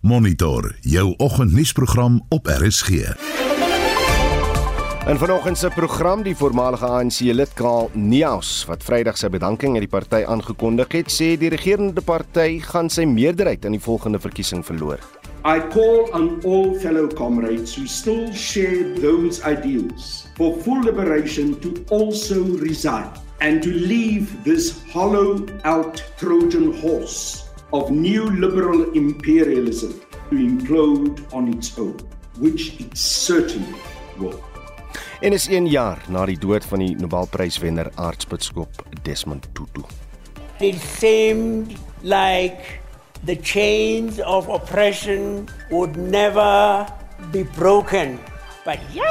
Monitor jou oggendnuusprogram op RSG. En vanoggend se program die voormalige ANC lid Kaal Niaus wat Vrydag sy bedanking aan die party aangekondig het, sê die regerende party gaan sy meerderheid in die volgende verkiesing verloor. I call on all fellow comrades who still share those ideals for full liberation to also resign and to leave this hollow out Trojan horse of new liberal imperialism to implode on its own, which it certainly will. En is 1 jaar na die dood van die Nobelpryswenner aartsbiskop Desmond Tutu. It seemed like the chains of oppression would never be broken. But yo!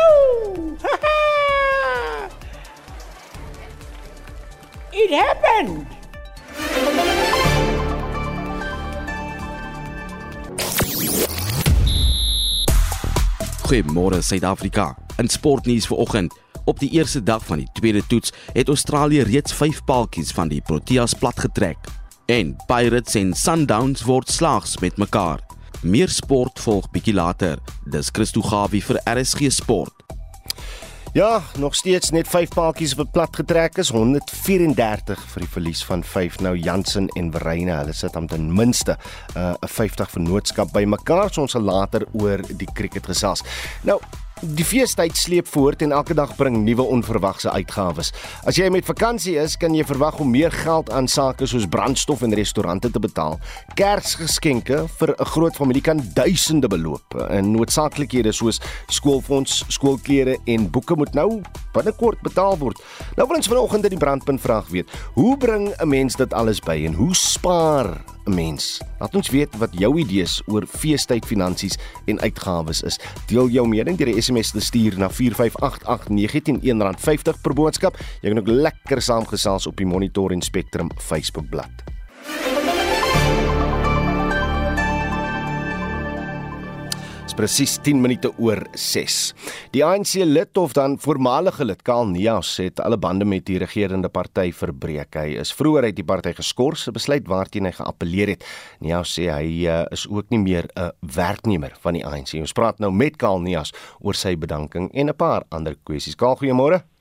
it happened! Goeiemôre Suid-Afrika. In sportnuus vanoggend, op die eerste dag van die tweede toets het Australië reeds 5 paaltjies van die Proteas platgetrek. En Pirates en Sundowns word slaags met mekaar. Meer sport volg bietjie later. Dis Christo Gawie vir RSG Sport. Ja, nog steeds net 5 paaltjies wat plat getrek is, 134 vir die verlies van 5 nou Jansen en Vereyne. Hulle sit om ten minste 'n uh, 50 vennootskap by mekaar, so ons sal later oor die cricket gesels. Nou, Die feestyd sleep voort en elke dag bring nuwe onverwagse uitgawes. As jy met vakansie is, kan jy verwag om meer geld aan sake soos brandstof en restaurante te betaal. Kersgeskenke vir 'n groot familie kan duisende beloop. En noodsaaklikhede soos skoolfonds, skoolklere en boeke moet nou binnekort betaal word. Nou wil ons vanoggend in die brandpunt vraag weet, hoe bring 'n mens dit alles by en hoe spaar 'n mens? Laat ons weet wat jou idees oor feestyd finansies en uitgawes is. Deel jou mening deur 'n SMS te stuur na 4588919 R50 per boodskap. Jy kan ook lekker saamgesels op die Monitor en Spectrum Facebook presies 10 minute oor 6. Die ANC lid of dan voormalige lid Kaal Nias het alle bande met die regerende party verbreek. Hy is vroeër uit die party geskort, 'n besluit waarteen hy geappeleer het. Nias sê hy uh, is ook nie meer 'n werknemer van die ANC. Ons praat nou met Kaal Nias oor sy bedanking en 'n paar ander kwessies. Kaal, goeiemôre.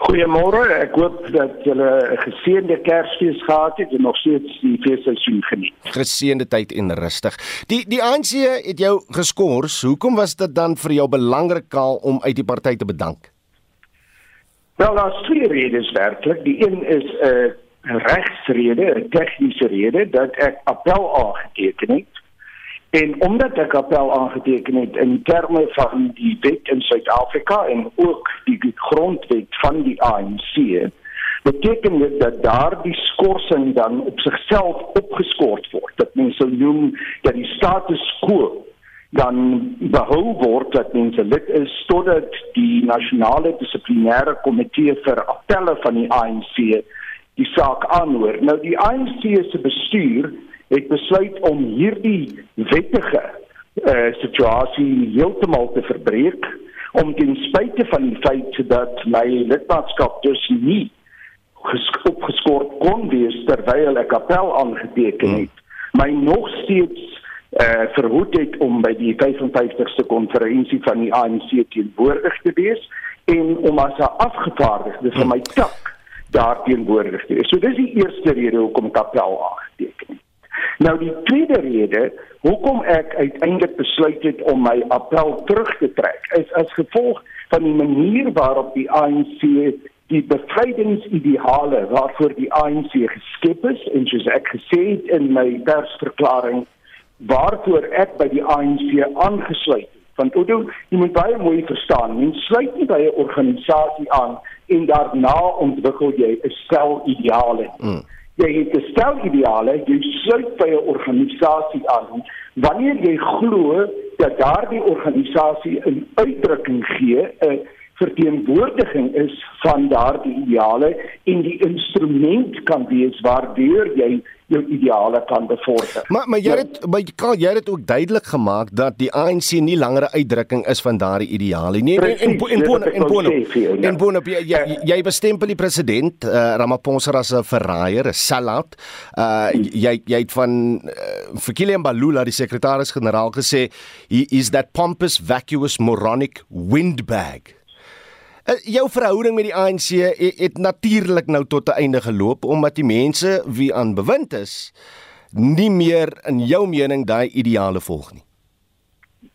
Goeiemôre. Ek hoop dat julle 'n geseënde Kersfees gehad het en nog steeds die feesseisoen geniet. Geseënde tyd en rustig. Die die ANC het jou geskort. Hoekom was dit dan vir jou belangrik kaal om uit die party te bedank? Wel, daar's twee redes werklik. Die een is 'n uh, regsrede, 'n tegniese rede dat ek appel aangeteken het En omdat ek appel aangeteken het in terme van die wet in Suid-Afrika en ook die grondwet van die ANC, beteken dit dat daardie skorsing dan op sigself opgeskort word. Dit mens sou noem dat die status quo dan behou word dat mense lid is totdat die nasionale dissiplinêre komitee vir appelle van die ANC die saak aanhoor. Nou die ANC se bestuur het besluit om hierdie wettige uh, situasie heeltemal te verbreek om ten spyte van die feit dat my lidmaatskap dus nie opgeskort kon wees terwyl ek appel aangeteken het hmm. my nog steeds uh, verhoed het om by die 55ste konferensie van die ANC teenwoordig te wees en om as 'n afgevaardigde van my tak daar teenwoordig te wees so dis die eerste rede hoekom ek appel aangeteken het Nou die tweede rede hoekom ek uiteindelik besluit het om my appel terug te trek is as gevolg van die manier waarop die ANC die bevrydingsideale waarvoor die ANC geskep is en soos ek gesê het in my persverklaring waarvoor ek by die ANC aangesluit het want Oudo, jy moet baie mooi verstaan, jy sluit nie by 'n organisasie aan en daarna ontwikkel jy 'n stel ideale. Mm jy het 'n stel ideale, jy sluit by 'n organisasie aan. Wanneer jy glo dat daardie organisasie 'n uitdrukking gee, 'n verteenwoordiging is van daardie ideale en die instrument kan wees waardeur jy jou ideale kan bevorder. Maar maar jy het by Karl jy het ook duidelik gemaak dat die ANC nie langer 'n uitdrukking is van daardie ideale nie. En en en en en Bono jy jy, jy bestempel die president uh, Ramaphosa as 'n verraaier, 'n sellout. Uh jy jy het van uh, Fikile Mbalula die sekretaris-generaal gesê he is that pompous vacuous moronic windbag. Uh, jou verhouding met die ANC het, het natuurlik nou tot 'n einde geloop omdat die mense wie aan bewind is nie meer in jou mening daai ideale volg nie.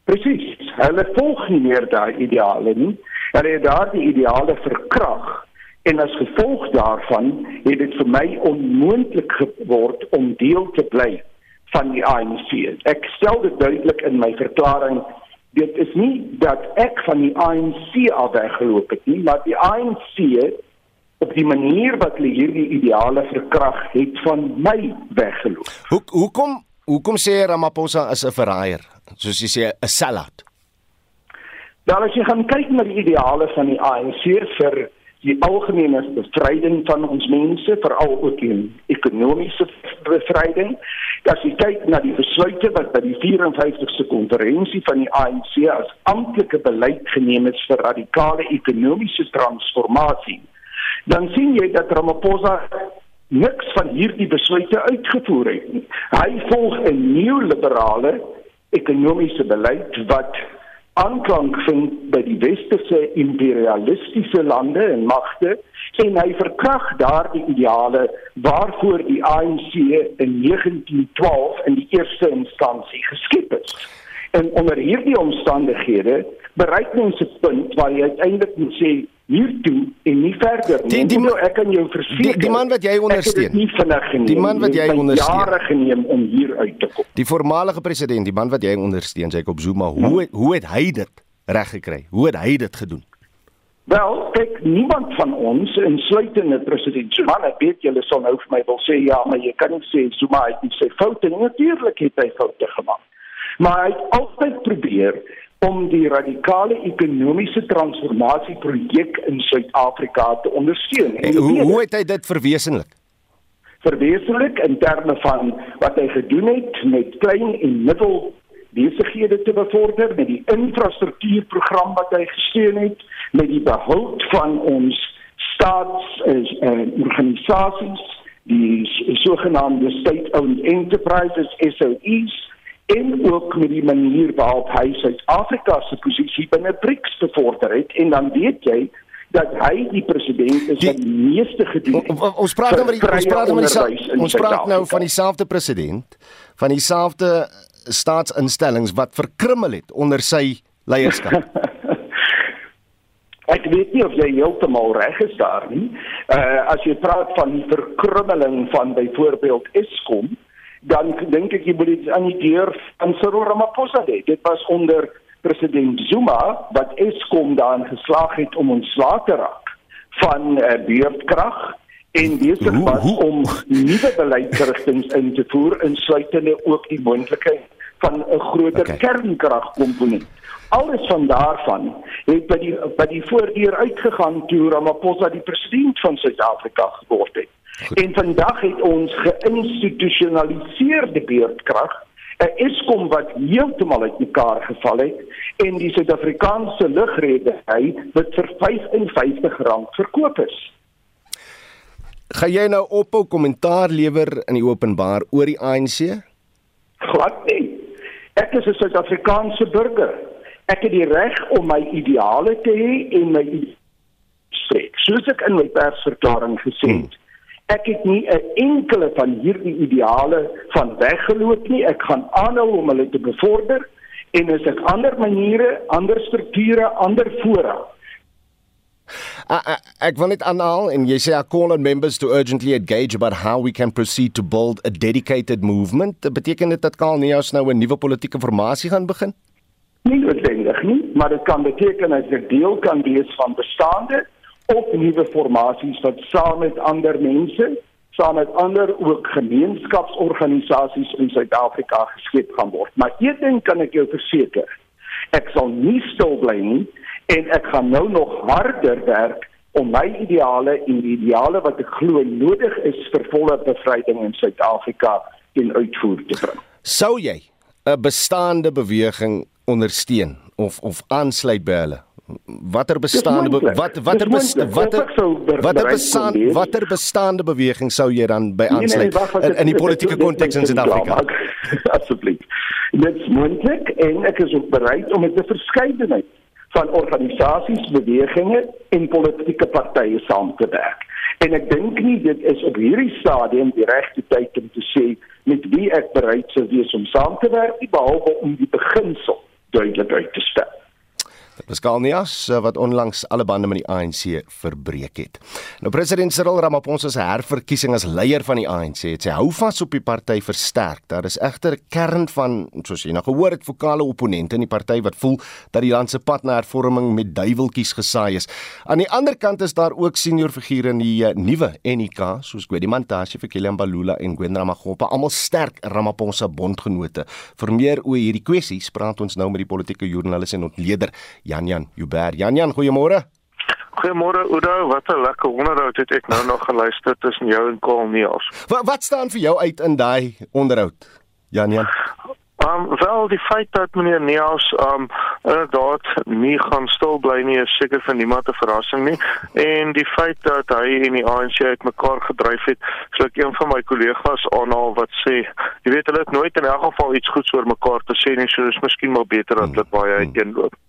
Presies. Hulle volg nie meer daai ideale nie. Hulle het daardie ideale verkrag en as gevolg daarvan het dit vir my onmoontlik geword om deel te bly van die ANC. Ek stel dit duidelik in my verklaring dit is nie dat ek van die ANC af weggeloop het nie, maar die ANC op die manier wat hulle hierdie ideale verkrag het van my weggeloop. Hoe hoekom hoekom sê Ramaphosa is 'n verraaier? Soos jy sê 'n sellout. Dan as jy gaan kyk na die ideale van die ANC vir die algemene bevryding van ons mense, veral ook die ekonomiese bevryding. As jy kyk na die besluite wat by die 54ste konferensie van die ANC as amptelike beleid geneem is vir radikale ekonomiese transformasie, dan sien jy dat Ramaphosa niks van hierdie besluite uitgevoer het nie. Hy volg 'n neoliberale ekonomiese beleid wat aanklank vind by die westerse imperialistiese lande en magte en hy verkrag daardie ideale waarvoor die ANC in 1912 in die eerste instansie geskep is. En onder hierdie omstandighede bereik mense 'n punt waar jy uiteindelik moet sê hiertoe en nie verder nie. Die, die, nou, ek kan jou verseker. Die, die man wat jy ondersteun. Nie vinnig geneem. Die man wat jy ondersteun. Jare geneem om hier uit te kom. Die voormalige president, die man wat jy ondersteun, Jacob Zuma, hoe hoe het hy dit reg gekry? Hoe het hy dit gedoen? Wel, kyk, niemand van ons, insluitende president Zuma, ek weet julle sal nou vir my wil sê ja, maar jy kan nie sê Zuma het nie sy foute nie. Natuurlik het hy foute gemaak. Maar hy het altyd probeer om die radikale ekonomiese transformasieprojek in Suid-Afrika te ondersteun. En hoe hoe het hy dit verwesenlik? Verwesenlik in terme van wat hy gedoen het met klein en middel besighede te bevorder met die infrastruktuurprogram wat hy gesteun het met die behoud van ons staats en uh, organisasies die sogenaamde state-owned enterprises SOEs en ook met die manier waarop hy Suid-Afrika se posisie binne BRICS bevorder het en dan weet jy dat hy die president is wat die meeste gedoen het. Ons praat nou oor ons praat oor ons praat nou van dieselfde president van dieselfde staatsinstellings wat verkrummel het onder sy leierskap. Ek weet nie of jy heeltemal reg is daar nie. Uh as jy praat van die verkrummeling van byvoorbeeld Eskom, dan dink ek jy moet dit aan die deur van Cyril Ramaphosa hê. Dit was onder president Zuma wat Eskom daan geslaag het om ontslae te raak van uh, beurtkrag en besig was om nuwe beleidsrigtinge in te voer insluitende ook die moontlikheid van 'n groter okay. kernkragkomponent. Alles van daarvan het by die by die voordeur uitgegaan toe Ramaphosa die president van Suid-Afrika geword het. Goed. En vandag het ons geïnstitusionaliseerde beurtkrag, 'n Eskom wat heeltemal uitmekaar geval het en die Suid-Afrikaanse lugrede hy wat vir R55 verkoop is. Gaan jy nou ophou kommentaar lewer in die openbaar oor die ANC? Glad nie. Ek is 'n Suid-Afrikaanse burger. Ek het die reg om my ideale te hê en my spreek. Soos ek in my persverklaring gesê het. Hmm. Ek het nie 'n enkele van hierdie ideale van weggeloop nie. Ek gaan aanhou om hulle te bevorder en as ek ander maniere, ander strukture, ander fora Uh, uh, ek wil net aanhaal en jy sê I call on members to urgently engage about how we can proceed to build a dedicated movement. Beteken dit dat Kaal Neus nou 'n nuwe politieke formasie gaan begin? Nie noodwendig nie, maar dit kan beteken dat ek deel kan wees van bestaande op nuwe formasies wat saam met ander mense, saam met ander ook gemeenskapsorganisasies in Suid-Afrika geskep gaan word. Maar een ding kan ek jou verseker, Ek sal nie stil bly nie en ek gaan nou nog harder werk om my ideale en die ideale wat ek glo nodig is vir volle bevryding in Suid-Afrika in uitvoer te bring. Sou jy 'n bestaande beweging ondersteun of of aansluit by hulle? Watter bestaande be, wat watter best, watter watter bestaande watter bestaande beweging sou jy dan by aansluit nee, nee, nee, in, in die politieke konteks in Suid-Afrika? Asseblief. Dit is moontlik en ek is ook bereid om met 'n verskeidenheid van organisasies, bewegings en politieke partye saam te werk. En ek dink nie dit is op hierdie stadium die regte tyd om te sê met wie ek bereid sou wees om saam te werk, behalwe om die beginsel duidelik uit te stel. Dit was eh, wat onlangs alle bande met die ANC verbreek het. Nou president Cyril Ramaphosa se herverkiesing as leier van die ANC het sy hou vas op die party versterk. Daar is egter 'n kern van, soos jy nou gehoor het, vokale opponente in die party wat voel dat die land se pad na hervorming met duiweltjies gesaai is. Aan die ander kant is daar ook senior figure in die uh, nuwe NK, soos Gwedi Mantashe, Fikile Mbalula en Gwendra Maghopa, almal sterk Ramaphosa bondgenote. Vir meer oor hierdie kwessies praat ons nou met die politieke joernalis en ontleder Janjan Uber. Janjan, goeiemôre. Goeiemôre Oudo, wat 'n lekker onderhoud het ek nou nog geluister tussen jou en Kaal Neels. Wat wat staan vir jou uit in daai onderhoud? Janjan. Um wel die feit dat meneer Neels um inderdaad nie gaan stil bly nie is seker vir niemand 'n verrassing nie en die feit dat hy en die ANC uitmekaar gedryf het, sou ek een van my kollegas aanhaal wat sê, jy weet hulle het nooit in elk geval iets goeds oor mekaar te sê nie, so dis miskien maar beter dat hulle baie hmm. uiteenloop. Hmm.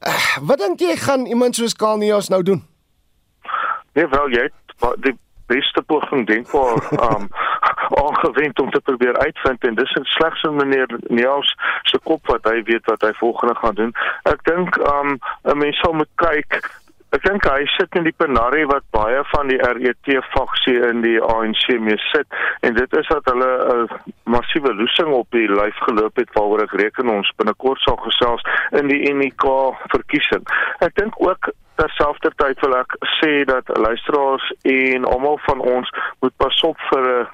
Uh, wat dink jy gaan iemand soos Kalnias nou doen? Nee, wel jy die beste poging denkbaar um aangewend om te probeer uitvind en dis slegs 'n meneer Niels se kop wat hy weet wat hy volgende gaan doen. Ek dink um 'n mens sal moet kyk Ek dink hy sit in die penarie wat baie van die RET faksie in die ANC mee sit en dit is dat hulle 'n massiewe loosing op die lyf geloop het waaroor ek reken ons binnekort sal gesels in die NK verkiesing. Ek dink ook terselfdertyd wil ek sê dat luisteraars en almal van ons moet pas op vir 'n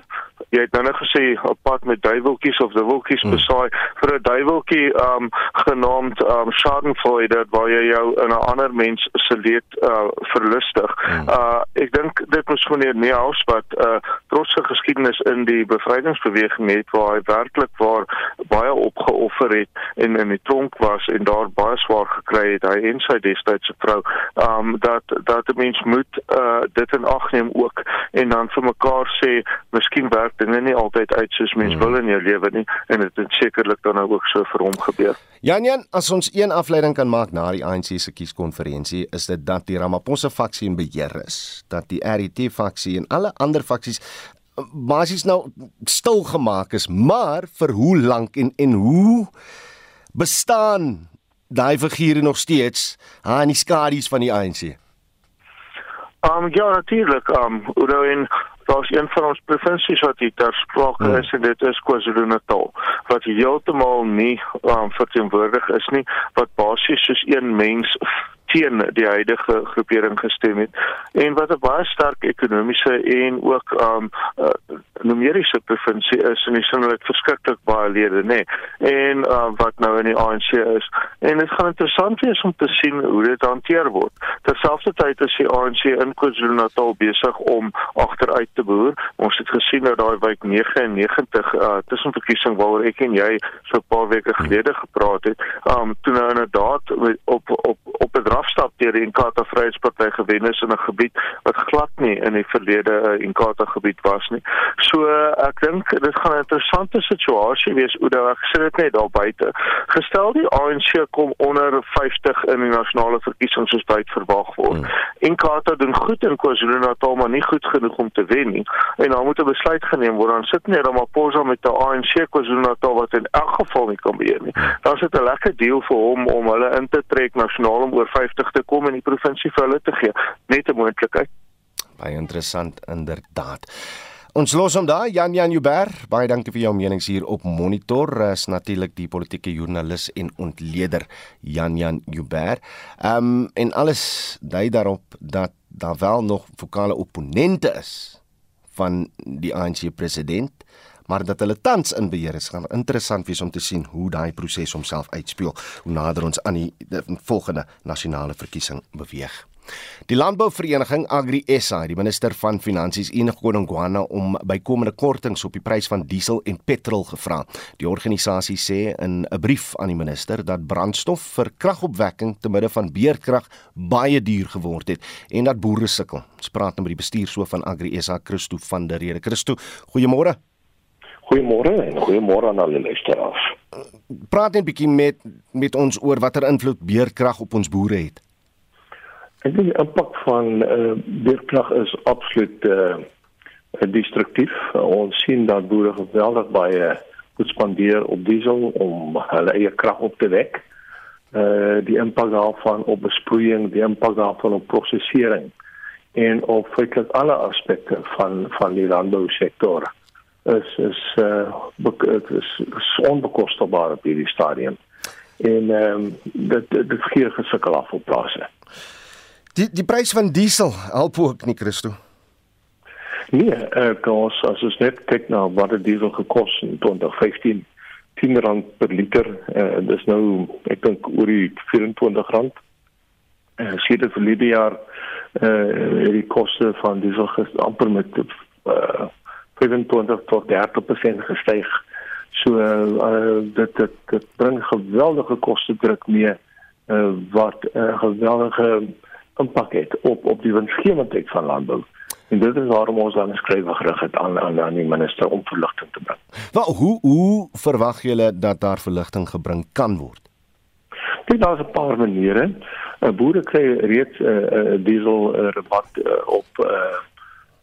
jy het nou net gesê op pad met duiweltjies of duiweltjies hmm. besaai vir 'n duiweltjie um genaamd um Schadenfreude waar jy jou in 'n ander mens se leed uh verlustig. Hmm. Uh ek dink dit was meneer Neus wat 'n uh, trotse geskiedenis in die bevrydingsbeweging het waar hy werklik waar baie opgeoffer het en in die tronk was en daar baie swaar gekry het hy en sy destydse vrou. Um dat dat 'n mens moet uh dit in ag neem ook en dan vir mekaar sê miskien werk dinge nie altyd uit soos mens hmm. wil in jou lewe nie en dit het sekerlik dan nou ook so vir hom gebeur. Jan Jan, as ons een afleiding kan maak na die ANC se kieskonferensie, is dit dat die Ramaphosa faksie in beheer is, dat die RET faksie en alle ander faksies eh, basies nou stil gemaak is, maar vir hoe lank en en hoe bestaan daai figure nog steeds aan die skadu's van die ANC? Um ja, natuurlik. Um Udo in daar's een van ons provinsies wat hier ter sprake is en dit is KwaZulu-Natal wat heeltemal nie um, verteenwoordig is nie wat basies soos een mens teen die huidige groepering gestem het en wat 'n baie sterk ekonomiese en ook um uh, numeriese provinsie is en hulle verskriklik baie lede nê. En uh, wat nou in die ANC is. En dit gaan interessant wees om te sien hoe dit hanteer word. Terselfdertyd is die ANC in KwaZulu-Natal besig om agteruit te boer. Ons het gesien dat daai wijk 99 uh, tussenverkiesing waaroor ek en jy so 'n paar weke gelede gepraat het um toe nou inderdaad op op op 'n drafstap deur die Inkatha Vryheidsparty gewen is in 'n gebied wat glad nie in die verlede 'n uh, Inkatha gebied was nie. So uh, ek dink dit gaan 'n interessante situasie wees hoe dat ek sê dit net daar buite. Gestel die ANC kom onder 50 in die nasionale verkiesings soos dit verwag word. Hmm. Inkatha doen goed in KwaZulu-Natal maar nie goed genoeg om te wen nie. En dan moet 'n besluit geneem word. Dan sit net Ramaphosa met die ANC KwaZulu-Natal wat in elk geval nie kan beheer nie. Hmm. Dan sit 'n lekker deal vir hom om hulle in te trek nasionaal om oor 50 te kom in die provinsie vir hulle te gee. Net 'n moontlikheid. Baie interessant inderdaad. Ons los hom daar Jan Jan Uber. Baie dankie vir jou menings hier op Monitor. Is natuurlik die politieke joernalis en ontleder Jan Jan Uber. Ehm um, en alles dui daarop dat daar wel nog vokale opponente is van die ANC president, maar dat hulle tans in beheer is. Gaan interessant wees om te sien hoe daai proses homself uitspeel hoe nader ons aan die, die volgende nasionale verkiesing beweeg. Die Landbouvereniging Agri SA het die minister van Finansies Enoch Godongwana om bykomende kortings op die prys van diesel en petrol gevra. Die organisasie sê in 'n brief aan die minister dat brandstof vir kragopwekking te midde van beerkrag baie duur geword het en dat boere sukkel. Ons praat nou met die bestuurshoof van Agri SA, Christo van der Rede. Christo, goeiemôre. Goeiemôre en goeiemôre aan al die luisteraars. Praat net 'n bietjie met met ons oor watter invloed beerkrag op ons boere het. Ek dink die impak van uh, beerkrag is absoluut uh, destruktief. Uh, ons sien dat boere geweldig baie moet spandeer op diesel om hulle eie krag op te wek. Uh, die impak daarvan op besproeiing, die impak daarvan op prosesering en op feitelik alle aspekte van van die landbousektor is is eh uh, is, is onbekostigbaar op hierdie stadium. En ehm um, dit dit gee gesukkel af op plase. Die die prys van diesel help ook nie Christo. Nee, eh uh, kos as ons net kyk na wat die diesel gekos in 2015 10 rand per liter. Eh uh, dis nou ek dink oor die 24 rand. Eh uh, sedert verlede jaar eh uh, die koste van diesel amper met eh uh, 25 tot 30% gestyg. So eh uh, dit dit dit bring geweldige koste druk mee eh uh, wat 'n uh, geweldige impak het op op die winsgewendheid van landbou. En dit is waarom ons dan skrywe gerig het aan aan aan die minister om verligting te bring. Wel, hoe hoe verwag julle dat daar verligting gebring kan word? Dit daar's 'n paar maniere. uh, Boere kry reeds 'n uh, uh, diesel uh, rabat uh, op uh,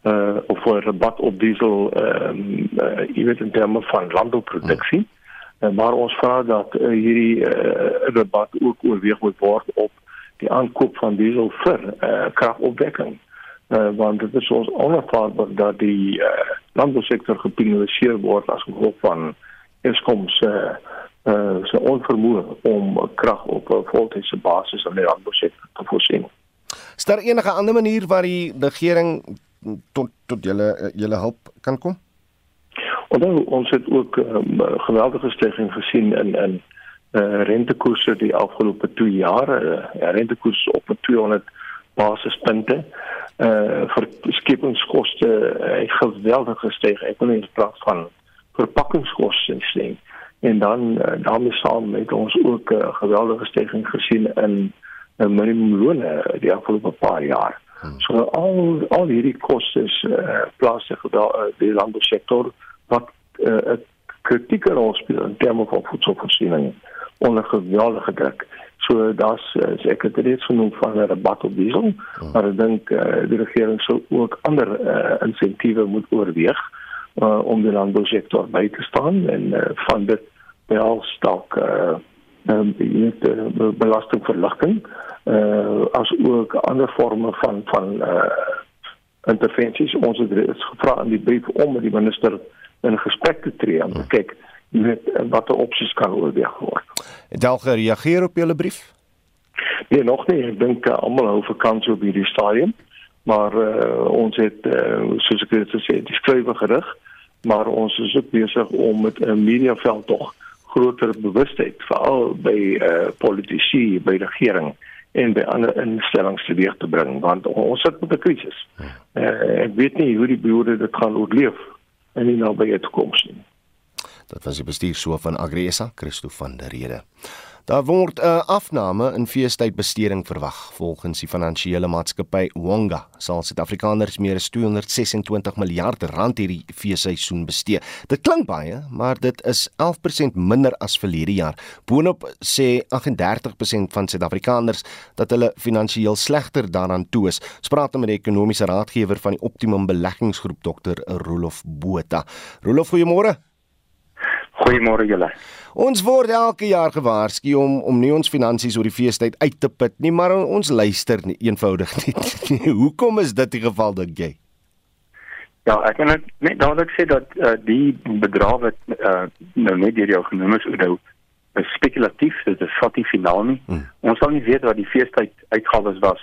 uh of 'n rabat op diesel ehm um, uh, jy weet in terme van landbouproduksie. Hmm. Uh, maar ons vra dat uh, hierdie uh, rabat ook oorweeg moet word op die aankoop van diesel vir uh, kragopwekking. Uh, want dit is ons onafhanklik dat die uh, landbousektor gepenaliseer word as gevolg van Eskom se uh, se onvermoë om krag op 'n voltydse basis aan die landbousektor te voorsien. Is daar enige ander manier waar die regering tot tot julle julle hulp kan kom? Onthou ons het ook um, geweldige stygings gesien in in uh, rentekoerse die afgelope 2 jaar, uh, rentekoers op met 200 basispunte. Uh vir skepingskoste uh, het geweldig gestyg. Ek wil net praat van verpakkingskoste sien. En dan uh, daarmee saam met ons ook 'n uh, geweldige stygings gesien in 'n uh, minimumloone die afgelope paar jaar. Hmm. So al al hierdie kostes uh, plaas sig daar uh, die landbousektor wat 'n uh, kritieke rol speel in terme van voedselvoorsiening onder geweldige druk. So daar's uh, ek het reeds genoem van 'n rabat op diesel, oh. maar ek dink uh, die regering sou ook ander uh, insentiewe moet oorweeg uh, om die landbousektor by te staan en uh, van dit wel stok uh, um, die uh, belastingverligting uh, as ook ander forme van van uh, intervensies ons het gevra in die brief om met die minister in gesprek te tree om te kyk weet watter opsies kan oorweeg word. Het al gereageer op julle brief? Nee, nog nie. Ek dink uh, almal hou vakansie op hierdie stadium, maar uh, ons het uh, soos ek dit gesê, die skrywe gerig, maar ons is ook besig om met 'n mediaveld tog groter bewustheid veral by uh, politici, by regering en by ander instellings teweeg te bring want ons sit met 'n krisis. Uh, ek weet nie hoe die boere dit gaan oorleef in die nabye toekoms nie. Dit was die bestuurshoof van Agresa, Christo van der Rede. Daar word 'n afname in feestydbesteding verwag. Volgens die finansiële maatskappy Wonga sal Suid-Afrikaners meer as 226 miljard rand hierdie feesseisoen bestee. Dit klink baie, maar dit is 11% minder as verlede jaar. Boonop sê 38% van Suid-Afrikaners dat hulle finansiëel slegter daaraan toe is. Ons praat met die ekonomiese raadgewer van die Optimum Beleggingsgroep, Dr. Rolof Botha. Rolof, goeiemôre. Goeiemôre julle. Ons word elke jaar gewaarsku om om nie ons finansies oor die feestyd uit te put nie, maar ons luister nie eenvoudig nie. Hoekom is dit die geval dink jy? Ja, ek kan net dadelik sê dat uh, die bedrag wat uh, nou net deur jou genoem is, nou is spekulatief, dit is vat nie finaal nie. Hmm. Ons sal nie weet wat die feestyd uitgawes was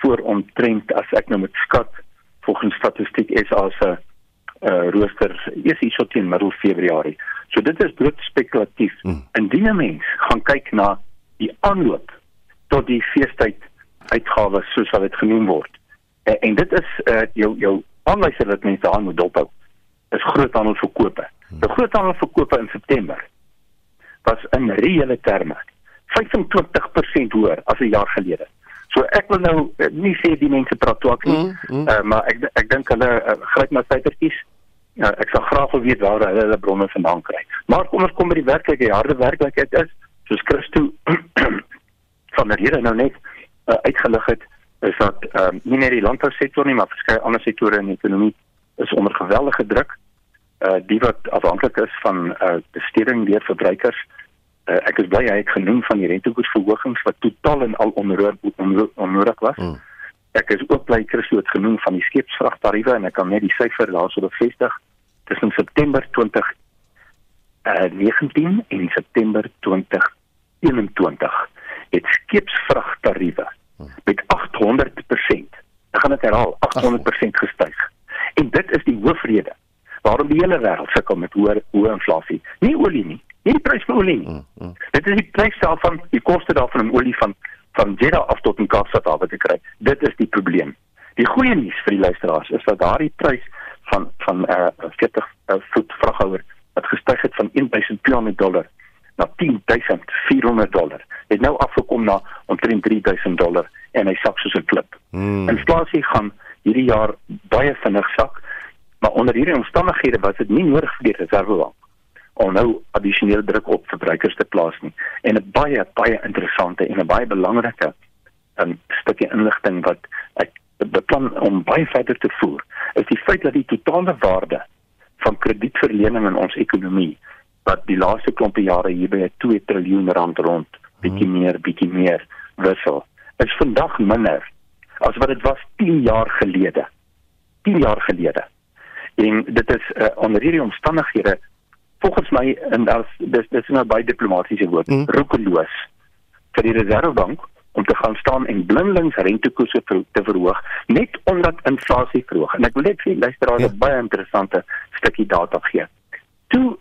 voor omtrent as ek nou met skat volgens statistiek is as 'n uh, rooster eers hierso teen middel Februarie. So dit is bloot spekulatief. Hmm. Indien 'n mens gaan kyk na die aanloop tot die feestyd uitgawes soos wat dit genoem word. En, en dit is uh, jou jou aanwyser wat mense aan moet dophou. Is groothandelverkope. Hmm. Die groothandelverkope in September was in reële terme 25% hoër as 'n jaar gelede. So ek wil nou uh, nie sê die mense praat twak nie, mm, mm. Uh, maar ek ek dink hulle uh, gryp na syfertjies. Ja, ek sal graag wil weet waar hulle hulle bronne vandaan kry. Maar kom ons kom by die werklike harde werklikheid is, soos Christo van der Here nou net uh, uitgelig het, is dat ehm um, nie net die landbousektor nie, maar verskeie ander sektore in die ekonomie is onder geweldige druk. Uh die wat afhanklik is van uh besteding deur verbruikers uh, ek is bly hy het genoem van die rentekoersverhogings wat totaal en al onnodig was. Hmm. Ek is ook bly Christo het genoem van die skeepsvragtariewe en ek kan net die syfer daarso bevestig. Tussen September 20 uh 19 en September 2021 het skeepsvragtariewe hmm. met 800%. Ek gaan dit herhaal, 800% gestyg. En dit is die hoofrede waarom die hele wêreld sukkel met hoë hoë inflasie. Nie olie nie, nie die prys van olie nie. Mm, mm. Dit is die prys self van die koste daarvan om olie van van Jeddah af tot in Kaapstad te kry. Dit is die probleem. Die goeie nuus vir die luisteraars is dat daardie prys van van uh, 40 uh, voet vraghouer wat gestyg het van 1200 dollar na 10400 dollar. Het nou afgekom na omtrent 3000 dollar en hy sak soos 'n klip. Mm. Inflasie gaan hierdie jaar baie vinnig sak, maar onder hierdie omstandighede was dit nie nodig vir die reservebank om nou addisionele druk op verbruikers te plaas nie. En 'n baie baie interessante en 'n baie belangrike um, stukkie inligting wat ek beplan om baie verder te voer, is die feit dat die totale waarde van kredietverlening in ons ekonomie wat die laaste klompe jare hier by 2 trilljoen rand rond, bietjie hmm. meer, bietjie meer wissel, is vandag minder as wat dit was 10 jaar gelede. 10 jaar gelede. En dit is uh, onder hierdie omstandighede volgens my en daar's dis dis nou baie diplomatisiese woord mm. roekeloos vir die reservebank om te gaan staan en blindelings rentekoerse te verhoog net omdat inflasie verhoog en ek wil net vir luisteraars 'n ja. baie interessante stukkie data gee toe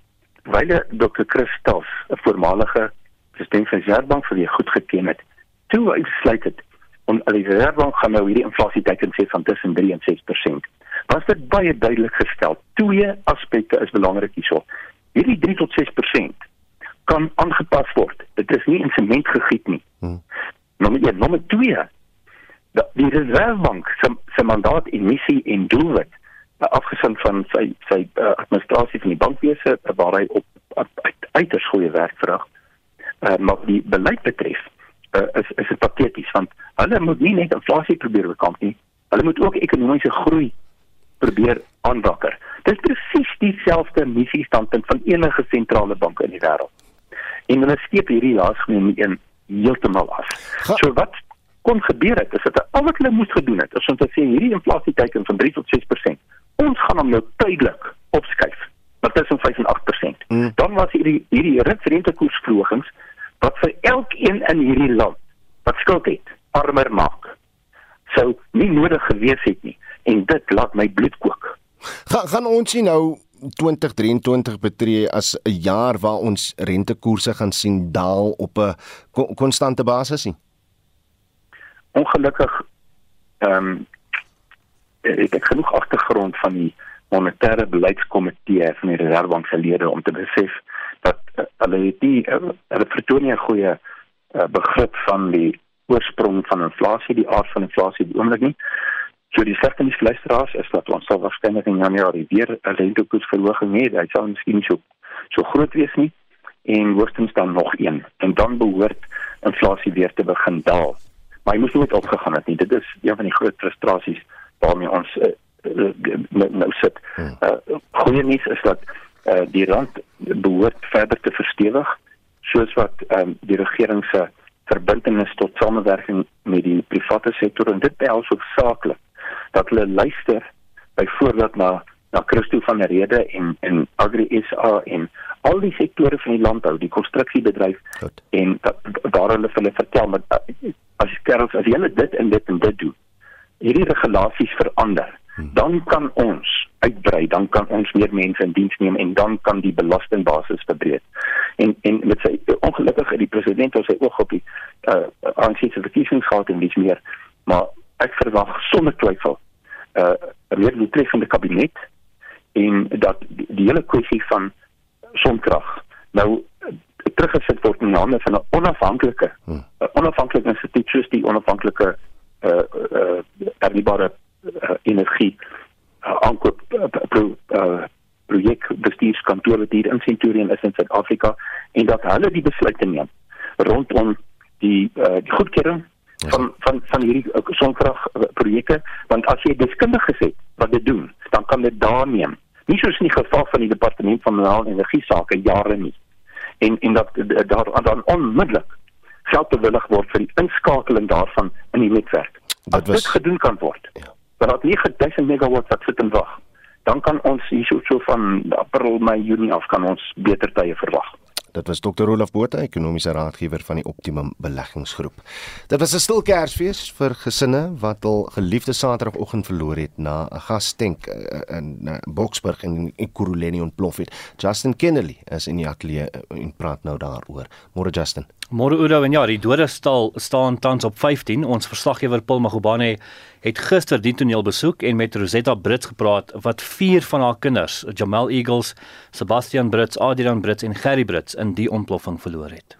wyle Dr. Christos 'n voormalige president van die reservebank vir wie goed geken het toe hy besluit het om die reservebank gaan nou hierdie inflasie teiken sê van tussen 3 en 6% was dit baie duidelik gestel twee aspekte is belangrik hierso hierdie 3 tot 6% kan aangepas word. Dit is nie in sement gegiet nie. Hmm. Nommer 1, nommer 2. Die Reservebank se se mandaat en missie en doelwit uh, afgesien van sy sy uh, administrasie van die bankwese uh, waar hy op uit, uiters goeie werk verrig. Uh, maar die beleid betref uh, is is dit pateties want hulle moet nie net inflasie probeer bekamp nie. Hulle moet ook ekonomiese groei probeer aanwakker. Dit is presies dieselfde missie standpunt van enige sentrale bank in die wêreld. En hulle steep hierdie laasgenoemde een heeltemal af. Ga so wat kon gebeur het is dat al wat hulle moes gedoen het is om te sê hierdie inflasie teiken van 3 tot 6%. Ons gaan hom nou tydelik opskuif wat tussen 5 en 8%. Hmm. Dan was hierdie hierdie rentekoersverhogings wat vir elkeen in hierdie land wat skuld het, armer maak. Sou nie nodig gewees het nie en dit laat my bloed kook. Ga, gaan ons sien nou 2023 betree as 'n jaar waar ons rentekoerse gaan sien daal op 'n konstante basis nie. Ongelukkig ehm um, ek het genoeg agtergrond van die monetêre beleidskomitee van die Reservebank se lede om te besef dat uh, hulle die uh, hulle vertoon 'n goeie uh, begrip van die oorsprong van inflasie, die aard van inflasie, die oomblik nie. So die slegte nuus luisteraars is dat ons sal waarskynlik in Januarie weer 'n rentekoersverhoging hê. Dit sal miskien so so groot wees nie en hoogstens dan nog een en dan behoort inflasie weer te begin daal. Maar hy moes nooit opgegaan het nie. Dit is een van die groot frustrasies waarmee ons uh, uh, nou sit. Uh, goeie nuus is dat uh, die rand behoort verder te verstewig soos wat um, die regering se verbintenis tot samewerking met die private sektor en dit behels hoofsaaklik dat hulle luister byvoorbeeld na na Christo van der Rede en en Agri SA en al die sektore van die landbou, die konstruksiebedryf en daar hulle hulle vertel met as kerels as julle dit en dit en dit doen. Hierdie regulasies verander, hmm. dan kan ons uitbrei, dan kan ons meer mense in diens neem en dan kan die belastingbasis verbreek. En en met sy ongelukkig het die president op sy oog op die uh ANC se verkiesings gehad en dis meer, maar ek verwag sonder twyfel uh 'n meer doeltreffende kabinet en dat die, die hele kwessie van sonkrag nou teruggesit word in hande van 'n onafhanklike hmm. onafhanklike instituut soos die onafhanklike uh uh hernubare uh, energie uh, aankoop uh, pro, uh, projek bestuurskantoor wat hier in Centurion is in Suid-Afrika en dat hulle die besluite neem rondom die uh, die goedkeuring van van van hierdie uh, sonkrag projekte want as jy deskundiges het wat dit doen dan kan dit daar neem nie soos in die geval van die departement van minerale en energie sake jare nie en en dat daar dan onmiddellik geld bewillig word vir die inskakeling daarvan in die netwerk. Dit was gedoen kan word. Ja. Dat 9000 megawatt wat sit en wag. Dan kan ons hierso so van April, Mei, Junie af kan ons beter tye verwag. Dit was Dr. Olaf Botha, ekonomiese raadgewer van die Optimum Beleggingsgroep. Dit was 'n stil Kersfees vir gesinne wat hul geliefde Saterdagoggend verloor het na 'n gastenk eh, in eh, Boksburg en Ekurhuleni ontplof het. Justin Kennedy is in die ateljee eh, en praat nou daaroor. Môre Justin. Môre Udo en ja, die dodestal staan tans op 15. Ons verslaggewer Paul Magubane het gister die toneel besoek en met Rosetta Brits gepraat wat vier van haar kinders, Jamal Eagles, Sebastian Brits, Adrian Brits en Gerry Brits in die ontploffing verloor het.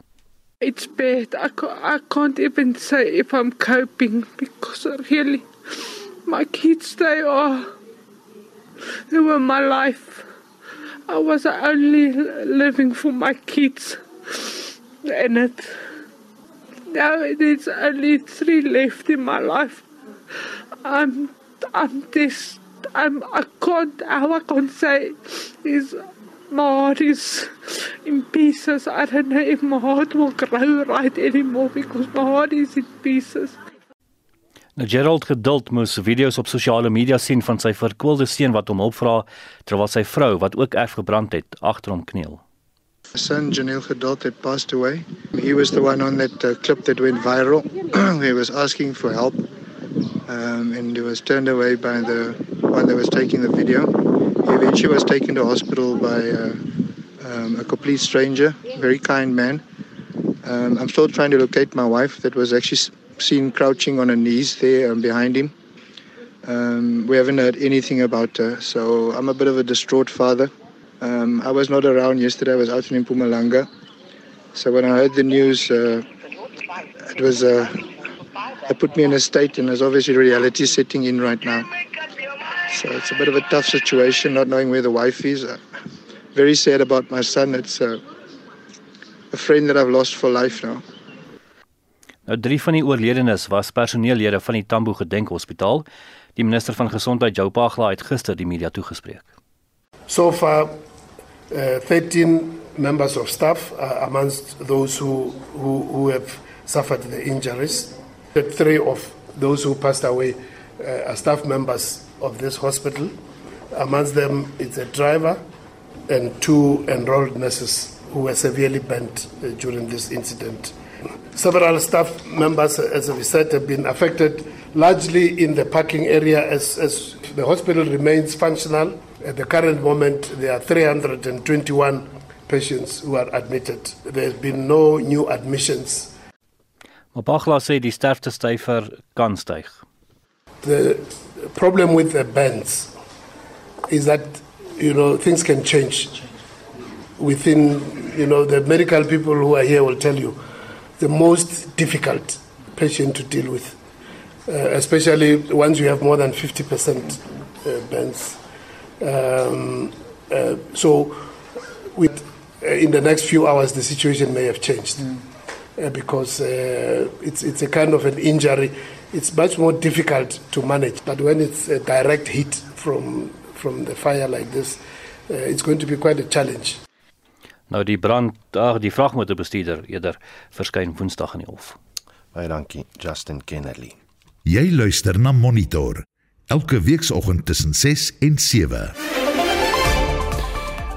It's bad. I, I can't even say if I'm coping because really my kids they are they were my life. I was only living for my kids. And it now there's only three left in my life. I'm I'm this I'm I can't how I can't say is my heart is in pieces. I don't know if my heart will grow right anymore because my heart is in pieces. Nou Gerald geduld moes video's op sosiale media sien van sy verkwelde seun wat hom hulp vra terwyl sy vrou wat ook erg gebrand het agter hom kniel. Son Janelle Gedult had passed away. He was the one on that uh, clip that went viral. he was asking for help um, and he was turned away by the one that was taking the video. He eventually was taken to hospital by uh, um, a complete stranger, very kind man. Um, I'm still trying to locate my wife that was actually seen crouching on her knees there um, behind him. Um, we haven't heard anything about her, so I'm a bit of a distraught father. Um, I was not around yesterday. I was out in Pumalanga. So when I heard the news, uh, it was uh, it put me in a state, and there's obviously reality setting in right now. So it's a bit of a tough situation, not knowing where the wife is. Uh, very sad about my son. It's uh, a friend that I've lost for life now. Nou drie van die oorledenes was personeellede van die Tambo Gedenk Hospitaal. Die minister van Gesondheid, Jou Pagla, het gister die media toegespreek. So far uh, 13 members of staff are amongst those who, who, who have suffered the injuries. Three of those who passed away uh, are staff members of this hospital. Amongst them is a driver and two enrolled nurses who were severely burnt uh, during this incident. Several staff members, as we said, have been affected largely in the parking area as, as the hospital remains functional At the current moment, there are 321 patients who are admitted. There's been no new admissions. Maar Bagla sê die sterftesyfer kan styg. The problem with the beds is that you know things can change within you know the medical people who are here will tell you the most difficult patient to deal with uh, especially once you have more than 50% uh, bends Um, uh, so, with, uh, in the next few hours, the situation may have changed mm. uh, because uh, it's, it's a kind of an injury. It's much more difficult to manage. But when it's a direct hit from, from the fire like this, uh, it's going to be quite a challenge. Nou die brand, ag die vragmotorbestuurder eerder verskyn Woensdag in die hof. Baie dankie Justin Kennedy. Jy luister na Monitor elke weekoggend tussen 6 en 7.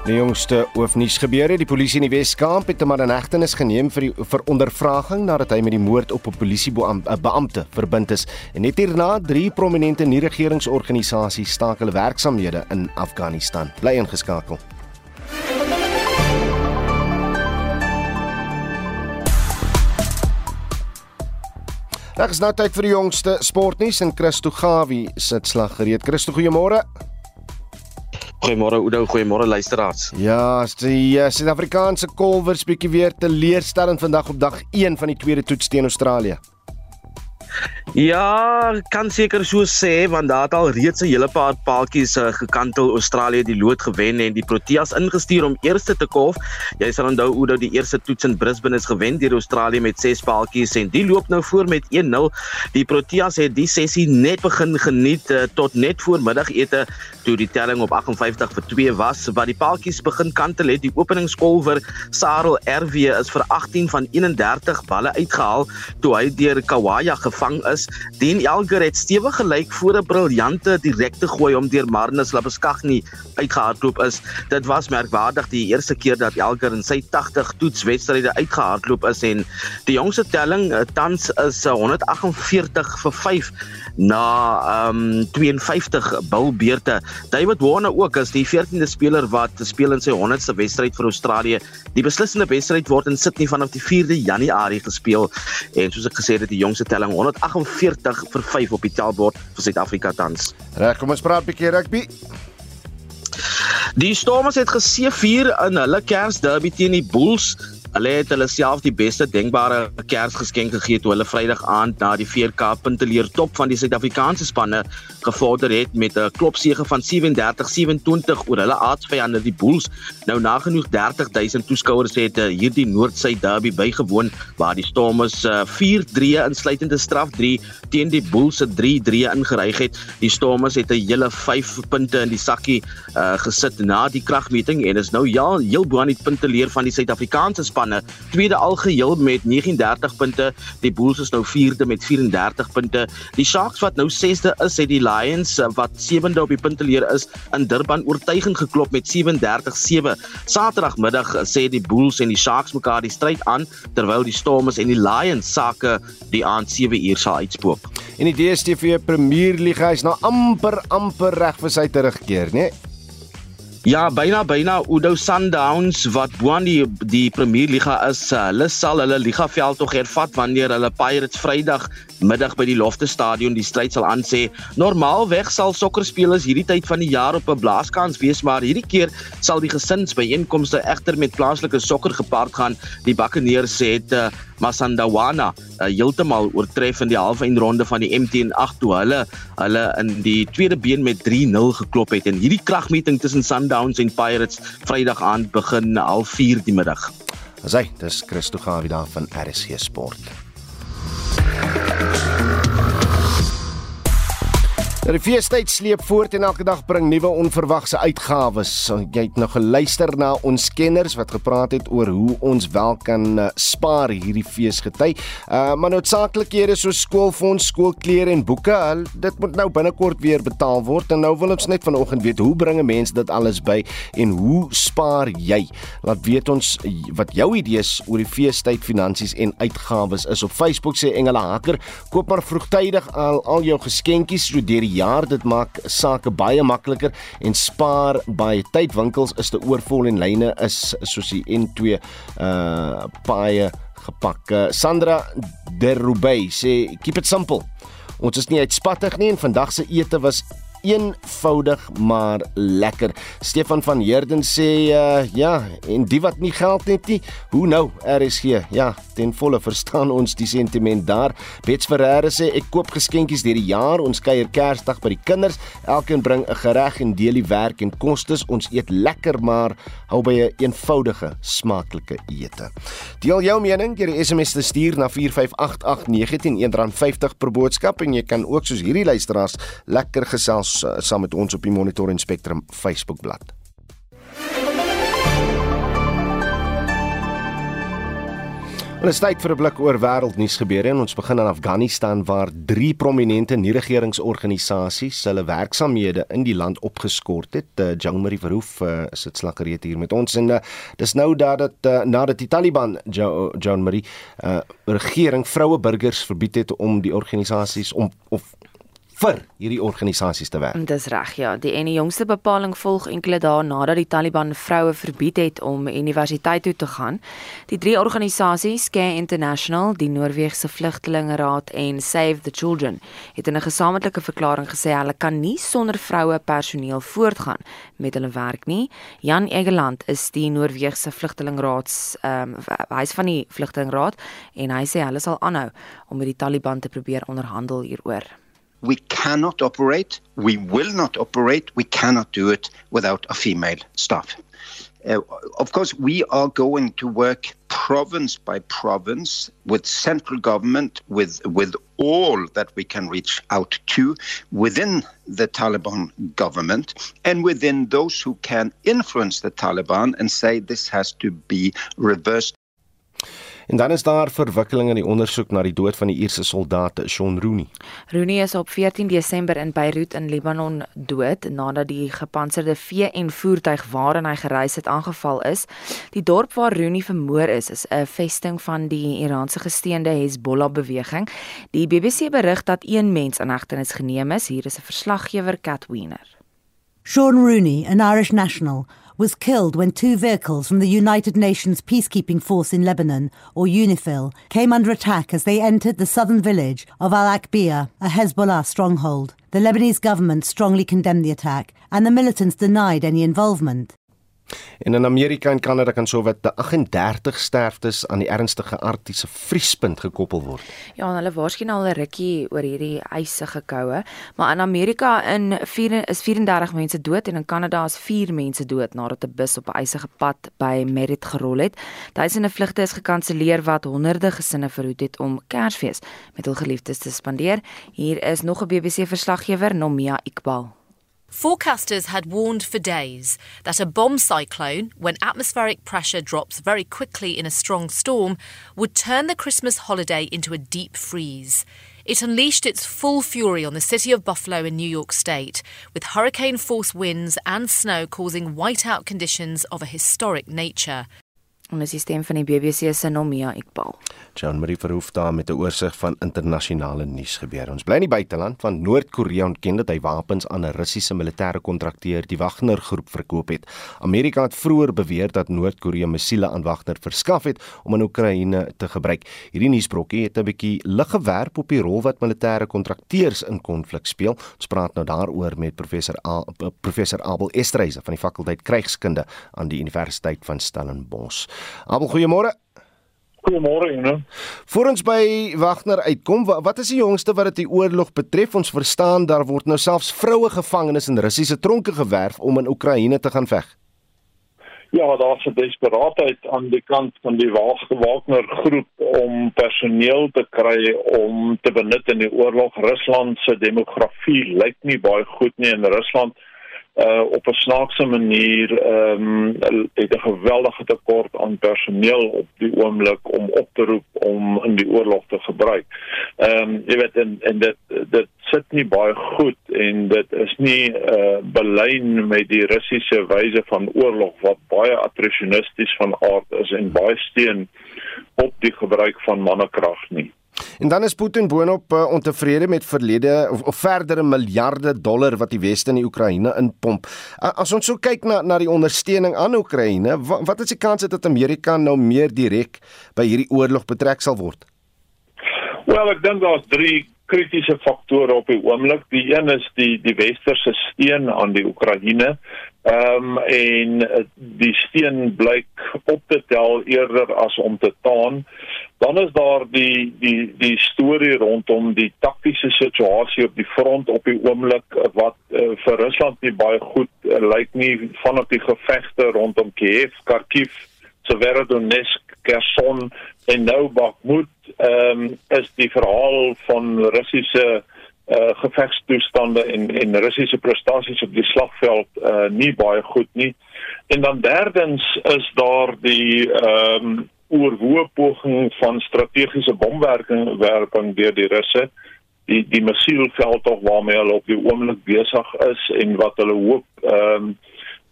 Die jongste hoofnuus gebeure, die polisie in die Wes-Kaap het 'n man in hegtenis geneem vir die vir ondervraging nadat hy met die moord op 'n polisiebeampte verbind is. En net hierna, drie prominente nie-regeringsorganisasies staak hulle werksamehede in Afghanistan. Bly ingeskakel. Dit is nou tyd vir die jongste sportnuus en Christo Gawie sit slag gereed. Christo, goeiemôre. Goeiemôre Oudo, goeiemôre luisteraars. Ja, die uh, Suid-Afrikaanse kolwers bietjie weer teleurstellend vandag op dag 1 van die tweede toets teen Australië. Ja, kan seker so sê want daar het al reeds 'n hele paar paaltjies uh, gekantel Australië die lood gewen en die Proteas ingestuur om eerste te kolf. Jy sal onthou hoe dat die eerste toets in Brisbane is gewen deur Australië met 6 paaltjies en die loop nou voor met 1-0. Die Proteas het die sessie net begin geniet uh, tot net voor middagete toe die telling op 58 vir 2 was wat die paaltjies begin kantel het. Die openingskolwer Sarel RW is vir 18 van 31 balle uitgehaal toe hy deur Kawaya gevang is Dean Elgar het stewig gelyk voor 'n briljante direkte gooi om deur Marnus Labeskagni uitgehardloop is. Dit was merkwaardig die eerste keer dat Elgar in sy 80 toetswedstryde uitgehardloop is en die jongste telling eh, tans is 148 eh, vir 5 na um, 52 bilbeerte. David Warner ook is die 14de speler wat speel in sy 100ste wedstryd vir Australië. Die beslissende wedstryd word in Sydney vanaf die 4de Januarie gespeel en soos ek gesê het, die jongste telling 148 vir 5 op die tellbord vir Suid-Afrika tans. Reg, kom ons praat 'n bietjie rugby. Die Stormers het geseëvier in hulle Kersderby teen die Bulls. Hulle het hulle self die beste denkbare Kersgeskenk gegee toe hulle Vrydag aand na die VK punteleer top van die Suid-Afrikaanse spanne gevorder het met 'n klopsege van 37-27 oor hulle aardsvyande die Bulls. Nou nagenoeg 30000 toeskouers het uh, hierdie Noord-Suid derby bygewoon waar die Stormers uh, 4-3 insluitende straf 3 teen die Bulls se 3-3 ingeryg het. Die Stormers het 'n hele 5 punte in die sakkie uh, gesit na die kragmeting en is nou ja heel bo aan die punteleer van die Suid-Afrikaanse span spanne. Tweede algeheel met 39 punte. Die Bulls is nou vierde met 34 punte. Die Sharks wat nou 6de is, het die Lions eh, wat 7de op die punteleer is in Durban oortuigend geklop met 37-7. Saterdagmiddag eh, sê die Bulls en die Sharks mekaar die stryd aan terwyl die Stormers en die Lions sake die aand 7 uur sal uitspook. En die DStv Premier League is nou amper amper reg vir sy terugkeer, né? Nee? Ja, byna byna Udo Sundowns wat bo aan die die Premier Liga is, hulle sal hulle ligaveld tog hervat wanneer hulle Pirates Vrydag middag by die Lofte Stadion die stryd sal aansê. Normaalweg sal sokkerspelers hierdie tyd van die jaar op 'n blaaskans wees, maar hierdie keer sal die gesinsbyeenkomste egter met plaaslike sokker gepaard gaan. Die Buccaneers het uh, Masandawana uh, heeltemal oortref in die halfeindronde van die MTN 8 toe hulle hulle in die tweede been met 3-0 geklop het en hierdie kragmeting tussen Sundowns en Pirates Vrydag aand begin 04:30 die middag. Asai, dis Christo Gawie daar van RSG Sport. Thank you. Die feestyd sleep voort en elke dag bring nuwe onverwagse uitgawes. Jy het nou geluister na ons kenners wat gepraat het oor hoe ons wel kan uh, spaar hierdie feesgety. Uh maar noodsaaklikhede soos skoolfonds, skoolklere en boeke, dit moet nou binnekort weer betaal word en nou wil ons net vanoggend weet hoe bringe mense dit alles by en hoe spaar jy? Laat weet ons wat jou idees oor die feestyd finansies en uitgawes is op Facebook sê Engela Haker, koop maar vroegtydig al al jou geskenkies so deur die jaar. Dit maak sake baie makliker en spaar baie tyd. Winkels is te oorvol en lyne is soos die N2 uh baie gepak. Uh, Sandra Derubey sê keep it simple. Ons is nie uitspattig nie en vandag se ete was eenvoudig maar lekker. Stefan van Heerden sê uh, ja, en die wat nie geld het nie, hoe nou? RSG. Ja, ten volle verstaan ons die sentiment daar. Bets Ferreira sê ek koop geskenkies deur die jaar. Ons kuier Kersdag by die kinders. Elkeen bring 'n gereg en deel die werk en kostes. Ons eet lekker maar hou by 'n een eenvoudige, smaaklike ete. Deel jou mening deur die SMS te stuur na 4588919 R50 per boodskap en jy kan ook soos hierdie luisteraars lekker gesels uh, saam met ons op die Monitor en Spectrum Facebook bladsy. Dit is tyd vir 'n blik oor wêreldnuus gebeure en ons begin in Afghanistan waar drie prominente nie-regeringsorganisasies hulle werksamehede in die land opgeskort het. Uh, Jean-Marie Verhoef uh, is dit slakkereet hier met ons en uh, dis nou dat dit uh, nadat die Taliban Jean-Marie uh, regering vroue burgers verbied het om die organisasies om of vir hierdie organisasies te werk. Dis reg, ja. Die ene jongste bepaling volg enkele dae nadat die Taliban vroue verbied het om universiteit toe te gaan. Die drie organisasies, Care International, die Noorse Vlugtelingeraad en Save the Children, het in 'n gesamentlike verklaring gesê hulle kan nie sonder vroue personeel voortgaan met hulle werk nie. Jan Egeland is die Noorse Vlugtelingeraad se um, hy's van die Vlugtelingraad en hy sê hulle sal aanhou om met die Taliban te probeer onderhandel hieroor. We cannot operate, we will not operate, we cannot do it without a female staff. Uh, of course, we are going to work province by province with central government, with with all that we can reach out to within the Taliban government and within those who can influence the Taliban and say this has to be reversed. En dan is daar verwikkelinge in die ondersoek na die dood van die Ierse soldaat Sean Rooney. Rooney is op 14 Desember in Beirut in Libanon dood nadat die gepantserde VN voertuig waarin hy gereis het aangeval is. Die dorp waar Rooney vermoor is, is 'n vesting van die Iraanse gesteende Hezbollah beweging. Die BBC berig dat een mens in hegtenis geneem is. Hier is 'n verslaggewer Kat Wiener. Sean Rooney, an Irish national, was killed when two vehicles from the United Nations Peacekeeping Force in Lebanon, or UNIFIL, came under attack as they entered the southern village of Al Akbia, a Hezbollah stronghold. The Lebanese government strongly condemned the attack, and the militants denied any involvement. En in Amerika en Kanada kan sowat 38 sterftes aan die ernstige arktiese vriespunt gekoppel word. Ja, hulle waarskyn al 'n rukkie oor hierdie ysige koue, maar in Amerika in 4 is 34 mense dood en in Kanada is 4 mense dood nadat 'n bus op 'n ysige pad by Merritt gerol het. Duisende vlugte is gekanselleer wat honderde gesinne verhoed het om Kersfees met hul geliefdes te spandeer. Hier is nog 'n BBC verslaggewer, Nomia Iqbal. Forecasters had warned for days that a bomb cyclone, when atmospheric pressure drops very quickly in a strong storm, would turn the Christmas holiday into a deep freeze. It unleashed its full fury on the city of Buffalo in New York State, with hurricane force winds and snow causing whiteout conditions of a historic nature. En dis die stem van die BBC se Nomia Iqbal. Jean Marie Verhoef daar met 'n oorsig van internasionale nuus gebeure. Ons bly in die buiteland want Noord-Korea ontken dat hy wapens aan 'n Russiese militêre kontrakteur, die Wagner groep, verkoop het. Amerika het vroeër beweer dat Noord-Korea missiele aan Wagner verskaf het om in Oekraïne te gebruik. Hierdie nuusbrokkie het 'n bietjie lig gewerp op die rol wat militêre kontrakteurs in konflik speel. Ons praat nou daaroor met professor A, professor Abel Estreise van die fakulteit krygskunde aan die Universiteit van Stellenbosch. Abel, goeiemôre. Goeiemôre, Ina. Voor ons by Wagner uitkom, wat is die jongste wat dit die oorlog betref? Ons verstaan daar word nou selfs vroue gevangenes in Russiese tronke gewerf om in Oekraïne te gaan veg. Ja, daar's 'n desperaatheid aan die kant van die Wagner groep om personeel te kry om te benut in die oorlog. Rusland se demografie lyk nie baie goed nie in Rusland uh op 'n snaakse manier ehm um, het 'n geweldige tekort aan personeel op die oomblik om op te roep om in die oorlog te gebruik. Ehm um, jy weet en en dit dit sit nie baie goed en dit is nie uh belyn met die Russiese wyse van oorlog wat baie attritionisties van aard is en baie steun op die gebruik van mannekrag nie. En dan is Putin boonop uh, ontevrede met verlede of, of verdere miljarde dollar wat die weste in die Oekraïne inpomp. Uh, as ons so kyk na na die ondersteuning aan Oekraïne, wat, wat is die kans dat Amerika nou meer direk by hierdie oorlog betrek sal word? Wel, ek dink daar's drie kritiese faktore op die oomblik. Die een is die die westerse steun aan die Oekraïne. Ehm um, en die steun blyk op te tel eerder as om te taan. Dan is daar die die die storie rondom die taktiese situasie op die front op die oomblik wat uh, vir Rusland nie baie goed uh, lyk nie vanaf die gevegte rondom Kiev, Kharkiv, Severodonetsk, Kherson en nou Bakhmut ehm um, is die verhaal van Russiese uh gevegstoestande en en Russiese prestasies op die slagveld uh nie baie goed nie. En dan derdens is daar die ehm um, oorwoë poging van strategiese bomwerking werping deur die Russe. Die die missielveld tog waarmee hulle op die oomblik besig is en wat hulle hoop ehm um,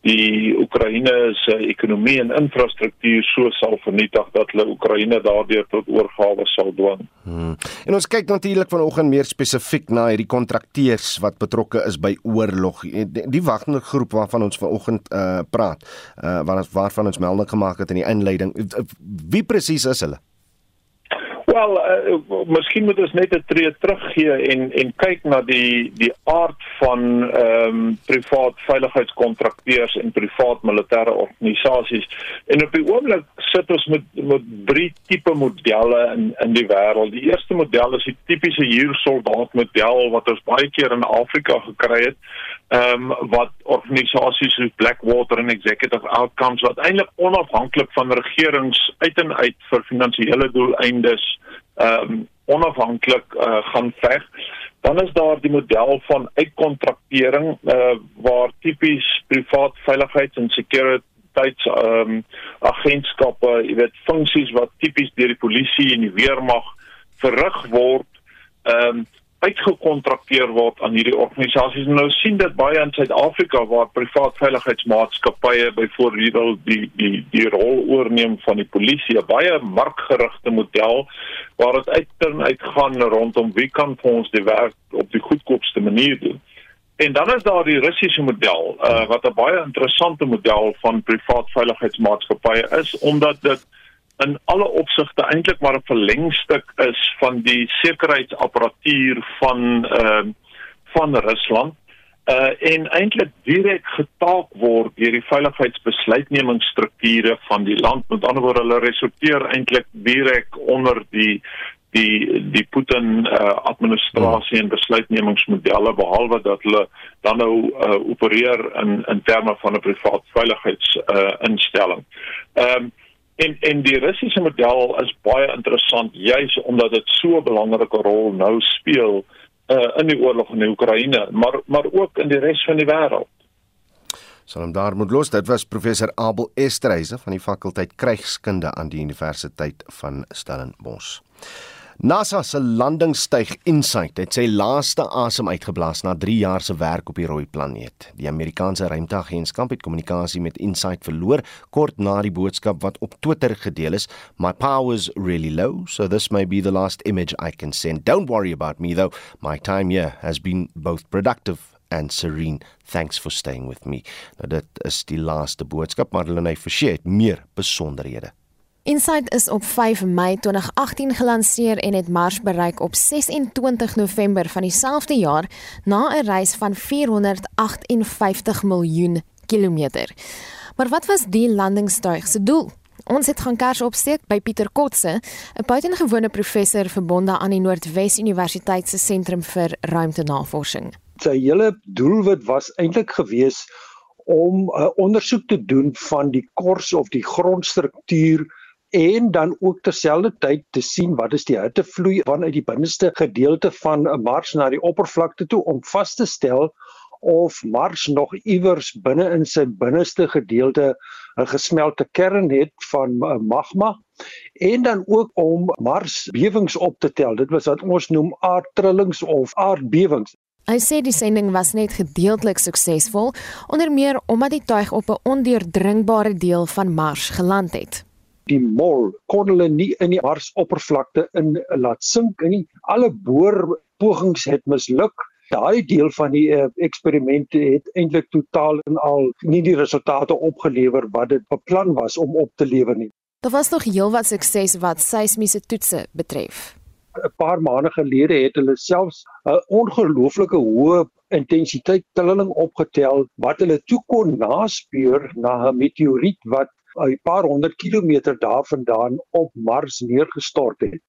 die Oekraïne se ekonomie en infrastruktuur so sal vernietig dat hulle Oekraïne daardeur tot oorgawe sal dwing. Hmm. En ons kyk natuurlik vanoggend meer spesifiek na hierdie kontrakteurs wat betrokke is by oorlog. Die, die wagnergroep waarvan ons vanoggend uh praat, uh waar, waarvan ons melding gemaak het in die inleiding. Wie presies is hulle? Wel, uh, miskien moet ons net 'n tree teruggee en en kyk na die die aard van ehm um, privaat veiligheidskontrakteurs en privaat militêre organisasies. En op die oomblik sit ons met met drie tipe modelle in in die wêreld. Die eerste model is die tipiese huursoldaat model wat ons baie keer in Afrika gekry het ehm um, wat organisasies soos Blackwater en Executive Outcomes wat eintlik onafhanklik van regerings uit en uit vir finansiële doeleindes ehm um, onafhanklik uh, gaan veg. Dan is daar die model van uitkontraktering uh, waar tipies privaat veiligheids en sekuriteits ehm um, agentskappe, jy weet, funksies wat tipies deur die polisie en die weermag verrig word ehm um, uitgekontrakteer word aan hierdie organisasies. Nou sien dit baie in Suid-Afrika waar privaat veiligheidsmaatskappye byvoorbeeld die die die rol oorneem van die polisie, 'n baie markgerigte model waar dit uitern uitgaan rondom wie kan vir ons die werk op die goedkoopste manier doen. En dan is daar die Russiese model, uh, wat 'n baie interessante model van privaat veiligheidsmaatskappye is omdat dit in alle opsigte eintlik maar 'n verlengstuk is van die sekuriteitsapparatuur van ehm uh, van Rusland uh en eintlik direk getaak word deur die veiligheidsbesluitnemingsstrukture van die land. Met ander woorde, hulle resorteer eintlik direk onder die die die Putin uh, administrasie en besluitnemingsmodelle behalwe dat hulle dan nou uh, opereer in in terme van 'n privaat veiligheids uh, instelling. Ehm um, En en die Russiese model is baie interessant juis omdat dit so 'n belangrike rol nou speel uh, in die oorlog in die Oekraïne, maar maar ook in die res van die wêreld. Salom daar moet los. Dit was professor Abel Estreise van die fakulteit Krygskunde aan die Universiteit van Stellenbosch. NASA se landingsstyg Insight het sy laaste asem uitgeblaas na 3 jaar se werk op die rooi planeet. Die Amerikaanse ruimteagentskap het kommunikasie met Insight verloor kort na die boodskap wat op Twitter gedeel is: "My power's really low, so this may be the last image I can send. Don't worry about me though. My time here has been both productive and serene. Thanks for staying with me." Nou dit is die laaste boodskap, maar hulle het verseker meer besonderhede. Insight is op 5 Mei 2018 gelanseer en het Mars bereik op 26 November van dieselfde jaar na 'n reis van 458 miljoen kilometer. Maar wat was die landingstuig se doel? Ons het gaan kers opsteek by Pieter Kotse, 'n buitengewone professor verbonde aan die Noordwes Universiteit se sentrum vir ruimtenavorsing. Sy hele doelwit was eintlik gewees om 'n uh, ondersoek te doen van die kors of die grondstruktuur en dan ook terselfdertyd te sien wat is die hittevloei vanuit die binneste gedeelte van 'n Mars na die oppervlakte toe om vas te stel of Mars nog iewers binne in sy binneste gedeelte 'n gesmelte kern het van magma en dan ook om Mars bewings op te tel. Dit was wat ons noem aardtrillings of aardbewings. Hy sê die sending was net gedeeltelik suksesvol, onder meer omdat die tuig op 'n ondeurdringbare deel van Mars geland het die mol kon hulle nie in die marsoppervlakte in laat sink nie. Alle boor pogings het misluk. Daai deel van die uh, eksperimente het eintlik totaal en al nie die resultate opgelewer wat dit beplan was om op te lewer nie. Daar was nog heelwat sukses wat seismiese toetse betref. 'n Paar maande gelede het hulle selfs 'n ongelooflike hoë intensiteit telling opgetel wat hulle toe kon naspeur na 'n meteoriet wat 'n paar honderd kilometer daarvandaan op Mars neergestort het.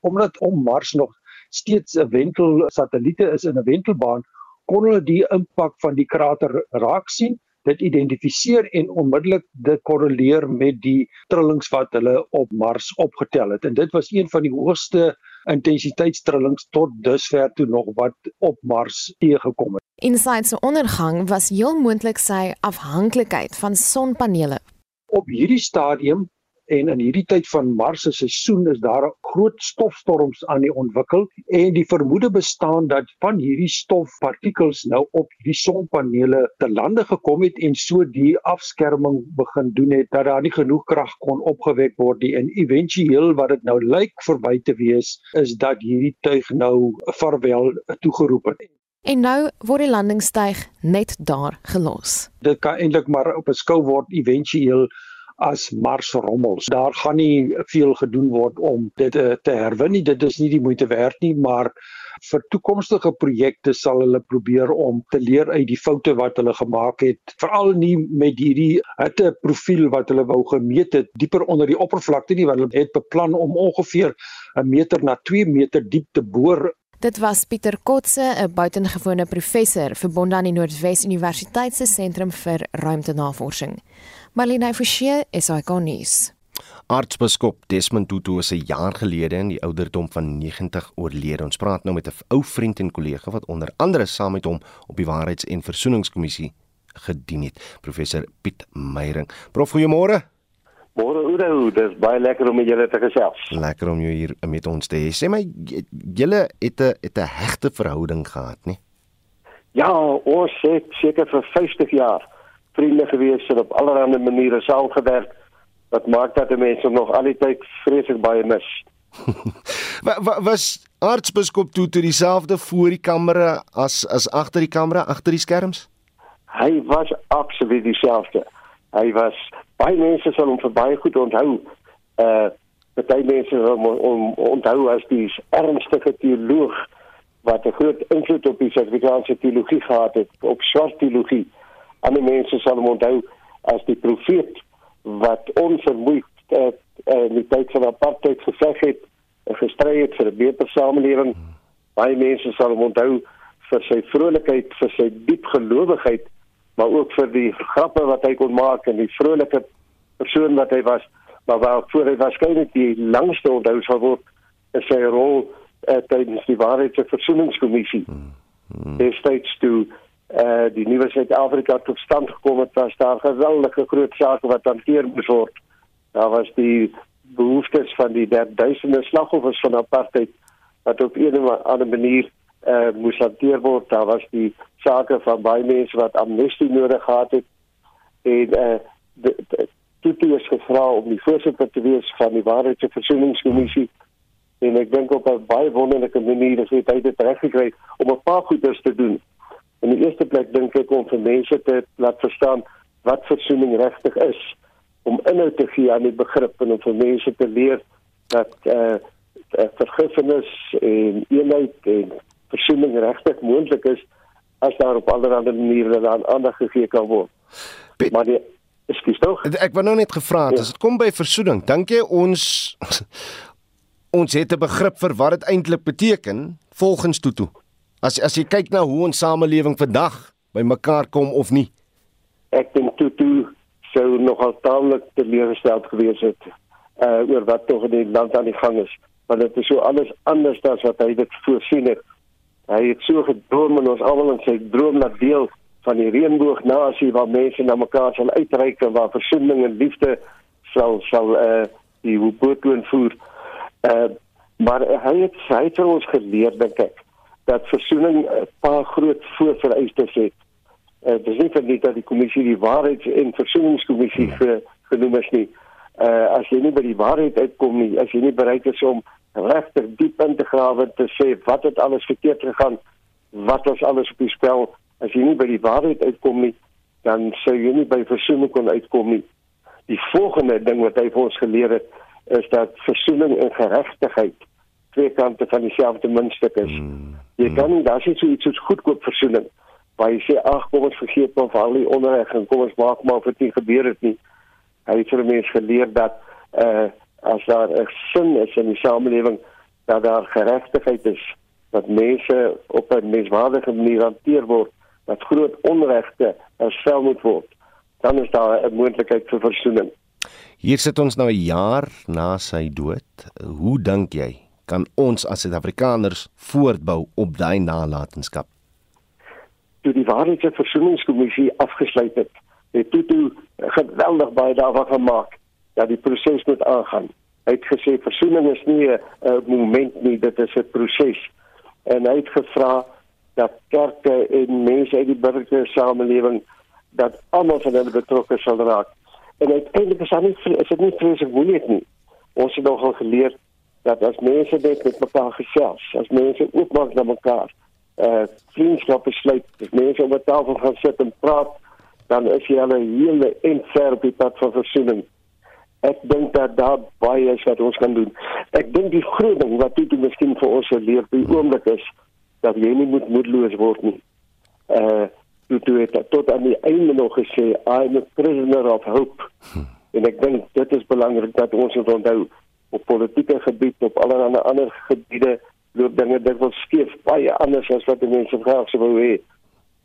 Omdat om Mars nog steeds 'n wentel satelliete is in 'n wentelbaan, kon hulle die impak van die krater raak sien, dit identifiseer en onmiddellik dit korreleer met die trillings wat hulle op Mars opgetel het. En dit was een van die hoogste intensiteitstrillings tot dusver toe nog wat op Mars teëgekom het. Insight se ondergang was heel moontlik sy afhanklikheid van sonpanele op hierdie stadium en in hierdie tyd van Mars se seisoen is daar groot stofstorms aan die ontwikkel en die vermoede bestaan dat van hierdie stofpartikels nou op die sonpanele te lande gekom het en so die afskerming begin doen het dat daar nie genoeg krag kon opgewek word nie en éventueel wat dit nou lyk verby te wees is dat hierdie tuig nou vaarwel toegeroep het. En nou word die landingstuig net daar gelos. Dit kan eintlik maar op 'n skou word éventueel as Mars rommels. Daar gaan nie veel gedoen word om dit uh, te herwin nie. Dit is nie die moeite werd nie, maar vir toekomstige projekte sal hulle probeer om te leer uit die foute wat hulle gemaak het. Veral nie met hierdie hitte profiel wat hulle wou gemeet het dieper onder die oppervlakte nie, want hulle het beplan om ongeveer 'n meter na 2 meter diep te boor Dit was Pieter Kotse, 'n buitengewone professor verbonde aan die Noordwes Universiteit se sentrum vir ruimtenavorsing. Marlene Forsie, SAK nuus. Aartsbiskop Desmond Tutu is 'n jaar gelede in die ouderdom van 90 oorlede. Ons praat nou met 'n ou vriend en kollega wat onder andere saam met hom op die Waarheids- en Versoeningskommissie gedien het, professor Piet Meyering. Prof, goeiemôre. Môre Oudo, dis baie lekker om met julle te gesels. Lekker om jou hier met ons te hê. Sê my julle het 'n het 'n hegte verhouding gehad, nie? Ja, ons het seker vir 50 jaar vriende gewees en op allerlei maniere saamgewerk. Wat maak dat mense nog al die tyd vreeslik baie mis. was aartsbiskop toe toe dieselfde voor die kamera as as agter die kamera, agter die skerms? Hy was absoluut dieselfde. Hy was baie mense sal hom vir baie goed onthou. Uh baie mense sal hom on, onthou as die ernstige teoloog wat 'n groot invloed op die Suid-Afrikaanse teologie gehad het, op swart teologie. Ander mense sal hom onthou as die profeet wat onvermoeid uh, uh, in die tyd van apartheid geveg het en gestry het vir 'n beter samelewing. Baie mense sal hom onthou vir sy vrolikheid, vir sy diep gelowigheid maar ook vir die grappe wat hy kon maak en die vrolike persoon wat hy was maar waarvoor hy waarskynlik die langste onthou sal word is sy rol uh, tydens die waarheids- en versoeningskommissie hmm. destyds toe uh, die nuwe Suid-Afrika tot stand gekom het was daar geweldige groot sake wat hanteer moes word daar was die behoeftes van die duisende slagoffers van apartheid wat op 'n of ander manier uh, moes hanteer word. Daar was die sake van baie mense wat amnestie nodig gehad het en uh, Tutu is gevra om die voorsitter te wees van die Waarheids- en Versoeningskommissie en ek dink op 'n baie wonderlike manier het hy dit reggekry om 'n paar goeders te doen. In die eerste plek dink ek om vir mense te laat verstaan wat versoening regtig is om inhoud te gee aan die begrip en om vir mense te leer dat eh uh, vergifnis en eenheid en versoening regtig moontlik is as daar op allerlei maniere aan aandag gegee kan word. Piet, maar die ekskuus tog. Ek wou nou net gevra het, ja. as dit kom by versoening, dink jy ons ons het 'n begrip vir wat dit eintlik beteken volgens Tutu? As as jy kyk na hoe ons samelewing vandag by mekaar kom of nie. Ek dink Tutu sou nogal taamlik teleurgesteld gewees het uh oor wat tog in die land aan die gang is, want dit is so alles anders as wat hy dit voorsien het Hy het so gedroom en ons almal in sy droom laat deel van die reënboognasie waar mense na mekaar sal uitreik en waar versoening en liefde sal sal eh uh, die bootloon voer. Eh uh, maar hy het hy het ons geleer dink ek dat versoening 'n paar groot voorvereistes het. Eh uh, dis nie net dat die kommissie die waarheids- en versoeningskommissie hmm. genoem is nie. Eh uh, as jy nie by die waarheid uitkom nie, as jy nie bereid is om regtig diep in te grawe te sê wat het alles verkeerd gegaan, wat was alles op die spel. As jy nie by die waarheid uitkom nie, dan sou jy nie by versoening kon uitkom nie. Die volgende ding wat hy vir ons geleer het, is dat versoening en geregtigheid twee kante van dieselfde muntstuk is. Mm. Jy kan nie daar sê so iets soos goedkoop versoening waar jy sê ag kom ons vergeet maar van al die onreg en kom ons maak maar of dit nie gebeur het nie. Hy het vir mense geleer dat eh uh, as daar 'n sin is in die samelewing dat daar geregtigheid is dat mense op 'n menswaardige manier hanteer word dat groot onregte herstel moet word dan is daar 'n moontlikheid vir versoening. Hier sit ons nou 'n jaar na sy dood. Hoe dink jy kan ons as suid-afrikaners voortbou op daai nalatenskap? Toe die waarheids- en versoeningskommissie afgesluit het het toe geweldig baie daarvan gemaak dat die proses moet aangaan. Hy het gesê versoening is nie 'n moment nie, dit is 'n proses. En hy het gevra dat kerke en mense uit die burgersamelewing dat almal van hulle betrokke sal raak. En uiteindelik is dit nie is dit nie vreeslik moeilik nie. Ons het nogal geleer dat as mense dit met mekaar gesels, as mense oopmaak na mekaar, eh vriendskap besluit, as mense op 'n tafel gaan sit en praat, dan is jy al 'n hele en ver op die pad van versoening. Ek dink dat daar baie is wat ons kan doen. Ek dink die groot ding wat dit miskien vir ons leer by oomblik is dat jy nie moet moedeloos word nie. Uh, toe toe het tot aan die einde nog gesê I'm a prisoner of hope. Hm. En ek dink dit is belangrik dat ons dit onthou op politieke gebied op allerlei ander gebiede loop dinge dikwels skeef baie anders as wat die mense graag sou wou hê.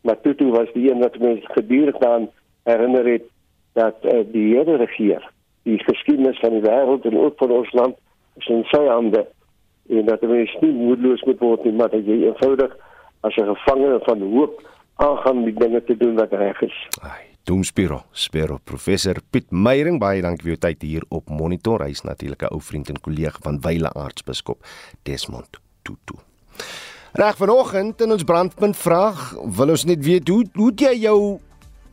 Maar toe was die een wat mense gedurig aan herinner het dat uh, die Here regeer. Die geskiedenis van die wêreld en ook van ons land is in sy hande en dat mense nie moedeloos moet word nie, maar dat jy eenvoudig as 'n gevangene van hoop aangaan die dinge te doen wat reg is. Ai, Doomspiro, Spiro professor Piet Meyering baie dankie vir jou tyd hier op Monitor. Hy's natuurlik 'n ou vriend en kollega van Wyle Aartsbiskop Desmond Tutu. Reg vanoggend in ons brandpunt vraag, wil ons net weet hoe hoe jy jou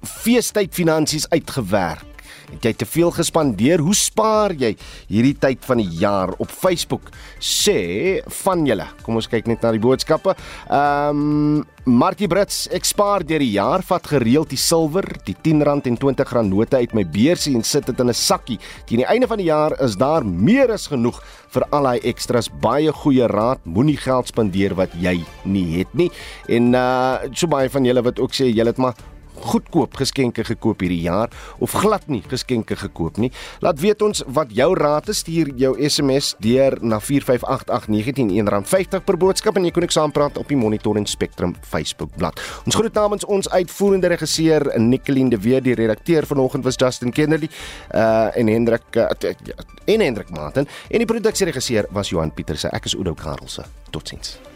feestyd finansies uitgewerk? Het jy te veel gespandeer? Hoe spaar jy hierdie tyd van die jaar op Facebook? Sê van julle. Kom ons kyk net na die boodskappe. Ehm um, Markie Brits, ek spaar deur die jaar, vat gereeld die silwer, die R10 en R20 note uit my beursie en sit dit in 'n sakkie. Teen die einde van die jaar is daar meer as genoeg vir al daai ekstras. Baie goeie raad, moenie geld spandeer wat jy nie het nie. En uh so baie van julle wat ook sê julle het maar goedkoop geskenke gekoop hierdie jaar of glad nie geskenke gekoop nie. Laat weet ons wat jou raad is. Stuur jou SMS deur na 4588919 R50 per boodskap en jy kan ook saampraat op die Monitor en Spectrum Facebook bladsy. Ons groet namens ons uitvoerende regisseur Nicoline de Weer, die redakteur vanoggend was Justin Kennedy uh en Hendrik uh, en Hendrik Martin en die produksieregisseur was Johan Pieterse. Ek is Oudo Karelse. Totsiens.